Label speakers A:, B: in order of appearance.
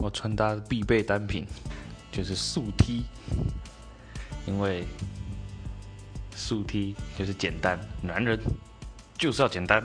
A: 我穿搭必备单品就是素 t 因为素 t 就是简单男人就是要简单。